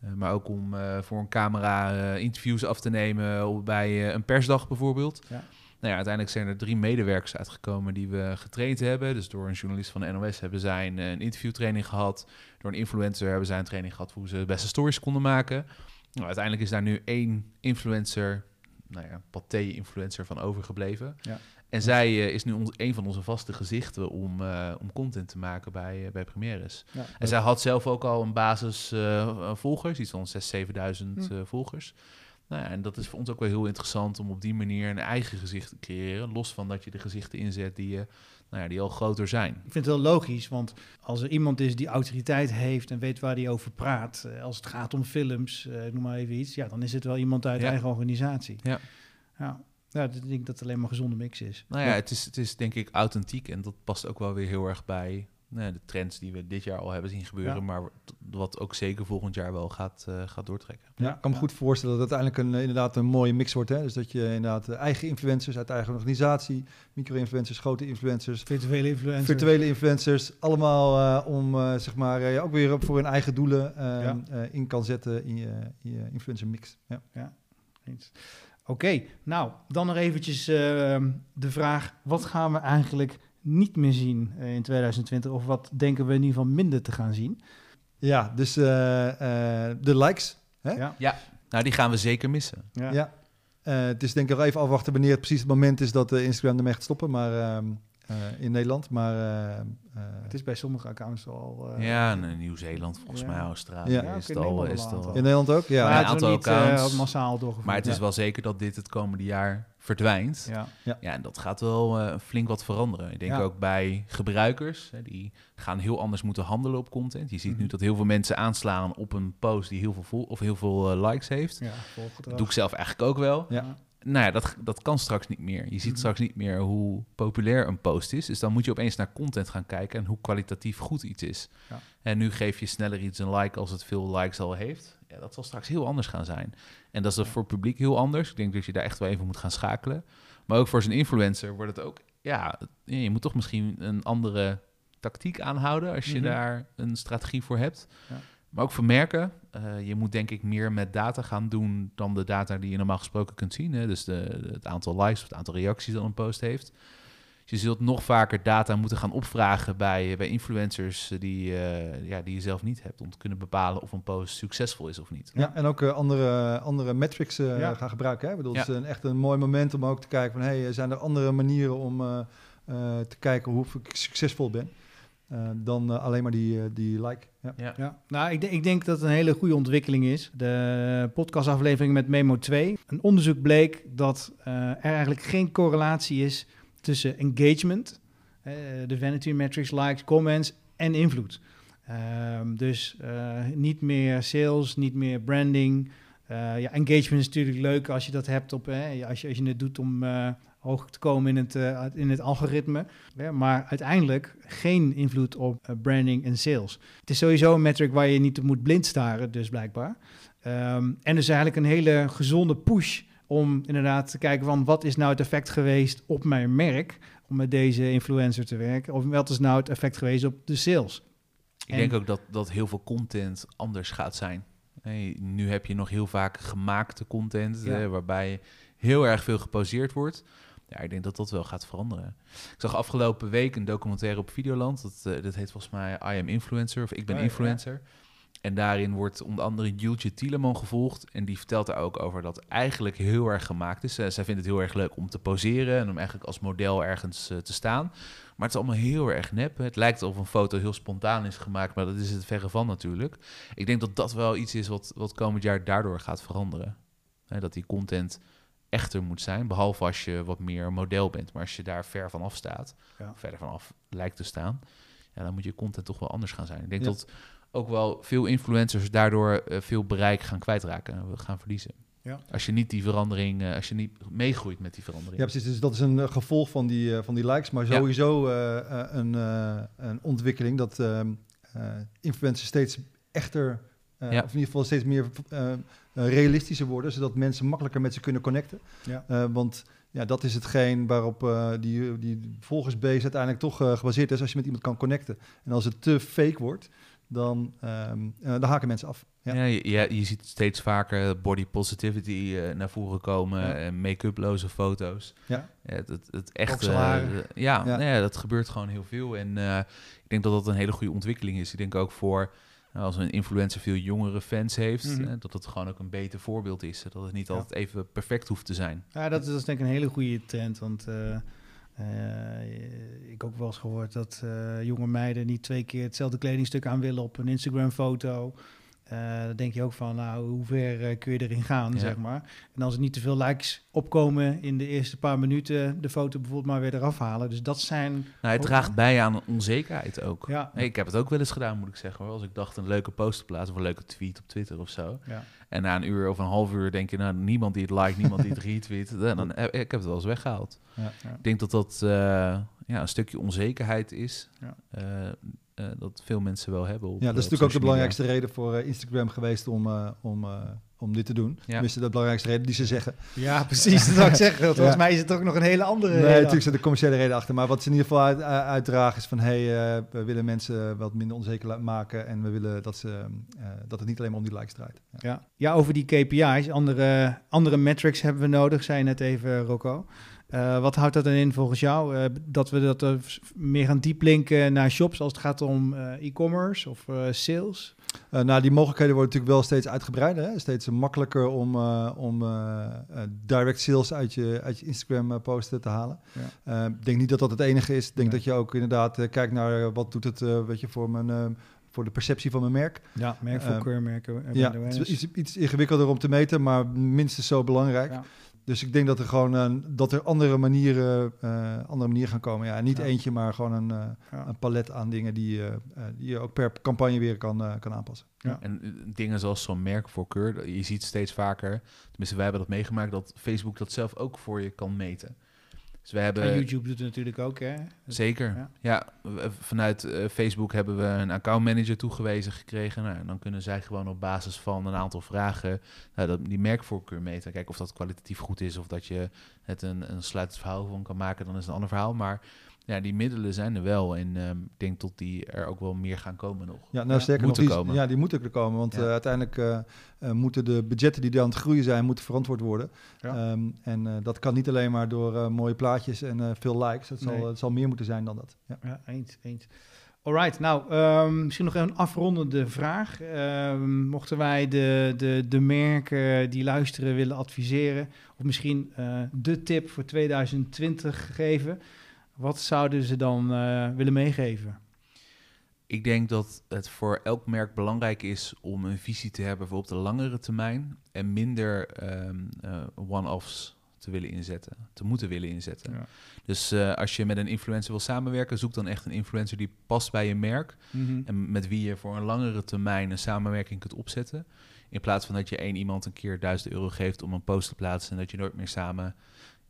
-hmm. maar ook om voor een camera interviews af te nemen bij een persdag bijvoorbeeld. Ja. Nou ja, uiteindelijk zijn er drie medewerkers uitgekomen die we getraind hebben. Dus door een journalist van de NOS hebben zij een, een interviewtraining gehad. Door een influencer hebben zij een training gehad hoe ze de beste stories konden maken. Nou, uiteindelijk is daar nu één influencer, nou ja, paté-influencer van overgebleven. Ja. En zij uh, is nu ons, een van onze vaste gezichten om, uh, om content te maken bij, uh, bij Premieres. Ja, en zij had zelf ook al een basis volgers, iets van 6.000, 7.000 hm. volgers. Nou ja, en dat is voor ons ook wel heel interessant om op die manier een eigen gezicht te creëren. Los van dat je de gezichten inzet die, je, nou ja, die al groter zijn. Ik vind het wel logisch, want als er iemand is die autoriteit heeft en weet waar hij over praat, eh, als het gaat om films, uh, noem maar even iets, ja, dan is het wel iemand uit eigen organisatie. Ja. ja. Ja, ik denk dat het alleen maar een gezonde mix is. Nou ja, Het, is, het is denk ik authentiek en dat past ook wel weer heel erg bij nee, de trends die we dit jaar al hebben zien gebeuren, maar wat ook zeker volgend jaar wel gaat, uh, gaat doortrekken. Ja, ik kan me goed voorstellen dat het uiteindelijk een, inderdaad een mooie mix wordt. Hè? Dus dat je inderdaad eigen influencers uit eigen organisatie, micro-influencers, grote influencers, virtuele influencers, virtuele influencers allemaal uh, om uh, zeg maar ook weer voor hun eigen doelen ehm, in kan zetten in je, in je influencer mix. Ja, ja. eens. Oké, nou dan nog eventjes ehm, de vraag: wat gaan we eigenlijk niet meer zien uh, in 2020? Of wat denken we in ieder geval minder te gaan zien? Ja, dus uh, de likes. Hè? Ja. ja, nou die gaan we zeker missen. Ja. ja. het is denk ik wel even afwachten wanneer het precies het moment is dat Instagram ermee gaat stoppen. Maar ehm, uh, in Nederland, maar... Uh, het is bij sommige accounts al... ja, in Nieuw-Zeeland, volgens mij Australië ja. is, het al, is het al... In Nederland ook, ja. Maar een aantal niet, accounts. massaal doorgevoerd. Maar het is wel zeker dat dit het komende jaar verdwijnt. Ja, ja. ja en dat gaat wel flink wat veranderen. Ik denk ook bij gebruikers, hè, die gaan heel anders moeten handelen op content. Je ziet mm -hmm. nu dat heel veel mensen aanslaan op een post die heel veel, of heel veel likes heeft. Ja, dat doe ik zelf eigenlijk ook wel. Ja nou ja, dat, dat kan straks niet meer. Je ziet mhm. straks niet meer hoe populair een post is. Dus dan moet je opeens naar content gaan kijken en hoe kwalitatief goed iets is. Ja. En nu geef je sneller iets een like als het veel likes al heeft. Ja, dat zal straks heel anders gaan zijn. En dat is ja. voor het publiek heel anders. Ik denk dat je daar echt wel even moet gaan schakelen. Maar ook voor zijn influencer wordt het ook... Ja, je moet toch misschien een andere tactiek aanhouden... als je mhm. daar een strategie voor hebt. Ja. Maar ook voor merken. Uh, je moet denk ik meer met data gaan doen dan de data die je normaal gesproken kunt zien. Hè? Dus de, het aantal likes of het aantal reacties dat een post heeft. Dus je zult nog vaker data moeten gaan opvragen bij, bij influencers die, uh, ja, die je zelf niet hebt. Om te kunnen bepalen of een post succesvol is of niet. Ja, en ook uh, andere, andere metrics ja. gaan gebruiken. Hè? Ik bedoel, ja. Het is een, echt een mooi moment om ook te kijken van... Hey, zijn er andere manieren om te kijken hoe ik succesvol ben? Uh, dan uh, alleen maar die, uh, die like. Ja. ja. ja. Nou, ik, ik, denk dat het een hele goede ontwikkeling is. De podcastaflevering met Memo 2. Een onderzoek bleek dat er eigenlijk geen correlatie is tussen engagement, de vanity metrics, likes, comments en invloed. Ehm, dus niet meer sales, niet meer branding. ja, engagement is natuurlijk leuk als je dat hebt op, als, je, als je het doet om hoog te komen in het, uh, in het algoritme. Ja, maar uiteindelijk geen invloed op uh, branding en sales. Het is sowieso een metric waar je niet op moet blind staren, dus blijkbaar. Um, en dus eigenlijk een hele gezonde push om inderdaad te kijken van wat is nou het effect geweest op mijn merk om met deze influencer te werken. Of wat is nou het effect geweest op de sales. Ik en, denk ook dat, dat heel veel content anders gaat zijn. Hey, nu heb je nog heel vaak gemaakte content, ja. waarbij heel erg veel geposeerd wordt. Ja, ik denk dat dat wel gaat veranderen. Ik zag afgelopen week een documentaire op Videoland. Dat, uh, dat heet volgens mij I Am Influencer of Ik Ben oh, Influencer. En daarin wordt onder andere Jultje Tieleman gevolgd. En die vertelt daar ook over dat eigenlijk heel erg gemaakt is. Uh, zij vindt het heel erg leuk om te poseren en om eigenlijk als model ergens uh, te staan. Maar het is allemaal heel erg nep. Het lijkt alsof een foto heel spontaan is gemaakt, maar dat is het verre van natuurlijk. Ik denk dat dat wel iets is wat, wat komend jaar daardoor gaat veranderen. dat die content echter moet zijn. Behalve als je wat meer model bent. Maar als je daar ver van af staat, ja. verder vanaf lijkt te staan, ja, dan moet je content toch wel anders gaan zijn. Ik denk dat ook wel veel influencers daardoor uh, veel bereik gaan kwijtraken en we gaan verliezen. Ja. Als je niet die verandering, uh, als je niet meegroeit met die verandering. Ja, precies. Dus dat is een gevolg van die, van die likes, maar sowieso een, een ontwikkeling dat ehm, influencers steeds echter, of in ieder geval steeds meer realistischer worden, zodat mensen makkelijker met ze kunnen connecten. Ja. want ja, dat is hetgeen waarop uh, die, die volgersbase uiteindelijk toch uh, gebaseerd is als je met iemand kan connecten. En als het te fake wordt, dan, um, uh, dan haken mensen af. Ja, ja je, je, ziet steeds vaker body positivity naar voren komen, en make-uploze foto's. Ja. ja het, het, het echte, ja, ja. ja. dat gebeurt gewoon heel veel. En ik denk dat dat een hele goede ontwikkeling is. Ik denk ook voor nou, als een influencer veel jongere fans heeft, mhm. dat het gewoon ook een beter voorbeeld is. Dat het niet altijd even perfect hoeft te zijn. Ja, dat is, dat is denk ik een hele goede trend. Want uh, uh, ik ook wel eens gehoord dat uh, jonge meiden niet twee keer hetzelfde kledingstuk aan willen op een Instagram-foto. Uh, dan denk je ook van, nou, hoe ver uh, kun je erin gaan, zeg maar. En als er niet te veel likes opkomen in de eerste paar minuten, de foto bijvoorbeeld maar weer eraf halen. Dus dat zijn... Nou, het draagt bij aan onzekerheid ook. Ja. ik heb het ook wel eens gedaan, moet ik zeggen. Hoor. Als ik dacht een leuke post te plaatsen of een leuke tweet op Twitter of zo. Ja. En na een uur of een half uur denk je, nou, niemand die het like, niemand die het retweet. Dan, dan, ik heb het wel eens weggehaald. Ja, ik denk dat dat uh, ja, een stukje onzekerheid is. Uh, dat veel mensen wel hebben. Op, ja, dat is natuurlijk ook de belangrijkste reden voor uh, Instagram geweest om, uh, om, om dit te doen. Ja. Tenminste, de belangrijkste reden die ze zeggen. Ja, precies, dat zou ik zeggen. Volgens mij is het ook nog een hele andere Nee, natuurlijk zit de commerciële reden achter. Maar wat ze in ieder geval uit, uitdragen is van... hé, hey, we willen mensen wat minder onzeker maken... en we willen dat, ze, dat het niet alleen maar om die likes draait. Ja, ja. ja over die KPI's, andere, andere metrics hebben we nodig, zei je net even, Rocco. Uh, wat houdt dat dan in volgens jou? Uh, dat we dat uh, meer gaan dieplinken naar shops als het gaat om e-commerce of sales? nou, die mogelijkheden worden natuurlijk wel steeds uitgebreider. Hè? Steeds makkelijker om, om direct sales uit je, uit je Instagram posten te halen. Ja. Ik denk niet dat dat het enige is. Ik denk dat je ook inderdaad kijkt naar wat doet het weet je, voor mijn voor de perceptie van mijn merk. Ja, merkvoorkeur, merken. Ja, het is iets, iets, ingewikkelder om te meten, maar minstens zo belangrijk. Ja. Dus ik denk dat er gewoon uh, dat er andere manieren, uh, andere manieren gaan komen. Ja, niet eentje, maar gewoon een, uh, een, palet aan dingen die, die je ook per campagne weer kan, kan aanpassen. Ja. En dingen zoals zo'n merkvoorkeur, je ziet steeds vaker, tenminste wij hebben dat meegemaakt, dat Facebook dat zelf ook voor je kan meten. Dus we hebben... En YouTube doet het natuurlijk ook, hè? Zeker. Ja, vanuit uh, Facebook hebben we een accountmanager toegewezen gekregen. Nou, en dan kunnen zij gewoon op basis van een aantal vragen nou, dat, die merkvoorkeur meten. Kijken of dat kwalitatief goed is of dat je het een, een sluitend verhaal van kan maken. Dan is het een ander verhaal. Maar ja, die middelen zijn er wel. En um, ik denk dat die er ook wel meer gaan komen nog. Ja, nou sterker nog, die, komen. ja, die moeten er komen. Want ja. uh, uiteindelijk uh, uh, moeten de budgetten die er aan het groeien zijn, moeten verantwoord worden. Ja. Um, en dat kan niet alleen maar door mooie plaatjes en veel likes. Het, nee. zal, het zal meer moeten zijn dan dat. Ja, ja eens, eens. Alright, nou, um, misschien nog een afrondende vraag. Um, mochten wij de, de, de merken die luisteren willen adviseren, of misschien uh, de tip voor 2020 geven, wat zouden ze dan uh, willen meegeven? Ik denk dat het voor elk merk belangrijk is om een visie te hebben voor op de langere termijn en minder um, uh, one-offs te willen inzetten, te moeten willen inzetten. Ja. Dus uh, als je met een influencer wil samenwerken, zoek dan echt een influencer die past bij je merk mm -hmm. en met wie je voor een langere termijn een samenwerking kunt opzetten. In plaats van dat je één iemand een keer duizend euro geeft om een post te plaatsen en dat je nooit meer samen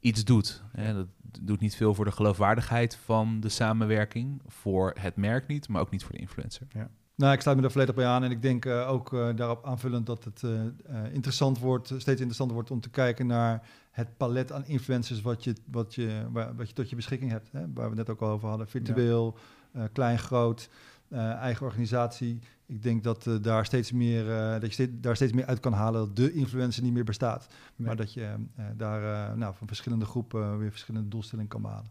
iets doet. Hè. Dat doet niet veel voor de geloofwaardigheid van de samenwerking, voor het merk niet, maar ook niet voor de influencer. Ja. Nou, ik sluit me daar volledig bij aan en ik denk uh, ook uh, daarop aanvullend dat het uh, interessant wordt, steeds interessanter wordt om te kijken naar het palet aan influencers wat je, wat je, waar, wat je tot je beschikking hebt. Hè? Waar we net ook al over hadden, virtueel, ja. klein, groot, eigen organisatie. Ik denk dat, uh, daar, steeds meer, dat je steeds, daar steeds meer uit kan halen dat de influencer niet meer bestaat. Nee. Maar dat je daar nou, van verschillende groepen weer verschillende doelstellingen kan behalen.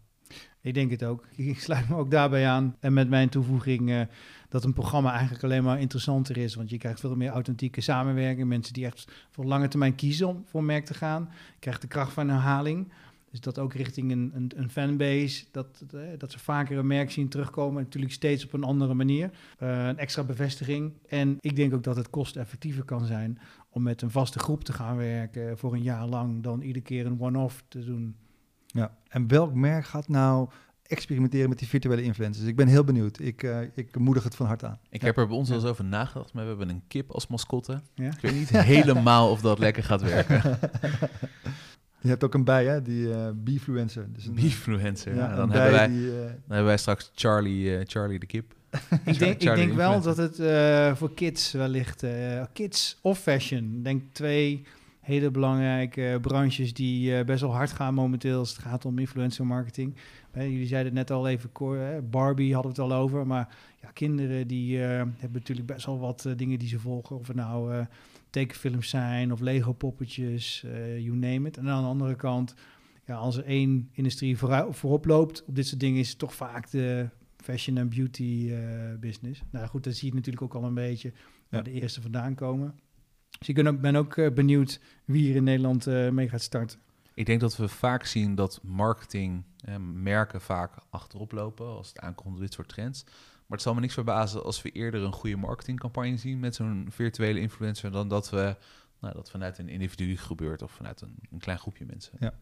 Ik denk het ook. Ik sluit me ook daarbij aan. En met mijn toevoeging dat een programma eigenlijk alleen maar interessanter is. Want je krijgt veel meer authentieke samenwerking. Mensen die echt voor lange termijn kiezen om voor een merk te gaan. Je krijgt de kracht van herhaling. Dus dat ook richting een, een, een fanbase, dat, dat ze vaker een merk zien terugkomen. Natuurlijk steeds op een andere manier. Uh, een extra bevestiging. En ik denk ook dat het kosteffectiever kan zijn om met een vaste groep te gaan werken voor een jaar lang dan iedere keer een one-off te doen. Ja, en welk merk gaat nou experimenteren met die virtuele influencers. Ik ben heel benieuwd. Ik, uh, ik moedig het van harte aan. Ik heb er bij ons wel eens over nagedacht, maar we hebben een kip als mascotte. Ja? Ik weet niet helemaal of dat lekker gaat werken. Je hebt ook een bij, hè? Die uh, Beefluencer. Dus een Beefluencer, ja. Dan, hebben wij, die, uh... dan hebben wij straks Charlie, Charlie de kip. ik denk, ik denk wel dat het voor kids wellicht... kids of fashion. Ik denk twee hele belangrijke branches die uh, best wel hard gaan momenteel als het gaat om influencer marketing. jullie zeiden het net al even, Barbie hadden we het al over, maar ja, kinderen die uh, hebben natuurlijk best wel wat uh, dingen die ze volgen. Of het nou tekenfilms zijn of Lego poppetjes, you name it. En aan de andere kant, ja, als er één industrie vooruit, voorop loopt op dit soort dingen, is het toch vaak de fashion en beauty business. Nou goed, dat zie je natuurlijk ook al een beetje waar de eerste vandaan komen. Dus ik ben ook eh, benieuwd wie hier in Nederland eh, mee gaat starten. Ik denk dat we vaak zien dat marketing eh, merken vaak achterop lopen als het aankomt op dit soort trends. Maar het zal me niks verbazen als we eerder een goede marketingcampagne zien met zo'n virtuele influencer dan dat we nou, dat vanuit een individu gebeurt of vanuit een, een klein groepje mensen. Ja.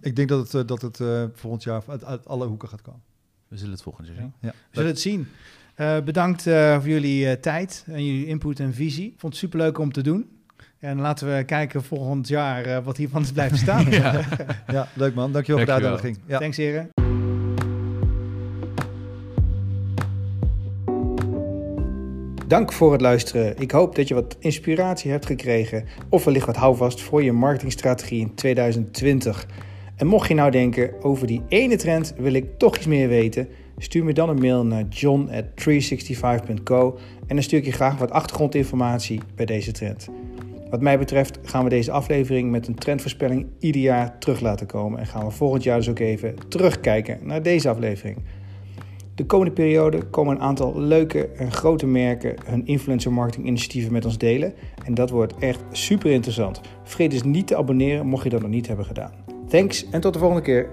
Ik denk dat het, dat het uh, volgend jaar uit, uit, alle hoeken gaat komen. We zullen het volgend jaar zien. Ja. We zullen het zien. Uh, bedankt uh, voor jullie tijd en jullie input en visie. Ik vond het superleuk om te doen. En laten we kijken volgend jaar uh, wat hiervan is blijven staan. ja. ja. leuk man. Dankjewel voor de uitnodiging. Ja. Thanks heren. Dank voor het luisteren. Ik hoop dat je wat inspiratie hebt gekregen of wellicht wat houvast voor je marketingstrategie in 2020. En mocht je nou denken, over die ene trend wil ik toch iets meer weten, stuur me dan een mail naar john@365.co en dan stuur ik je graag wat achtergrondinformatie bij deze trend. Wat mij betreft gaan we deze aflevering met een trendvoorspelling ieder jaar terug laten komen. En gaan we volgend jaar dus ook even terugkijken naar deze aflevering. De komende periode komen een aantal leuke en grote merken hun influencer marketing initiatieven met ons delen. En dat wordt echt super interessant. Vergeet dus niet te abonneren mocht je dat nog niet hebben gedaan. Thanks en tot de volgende keer.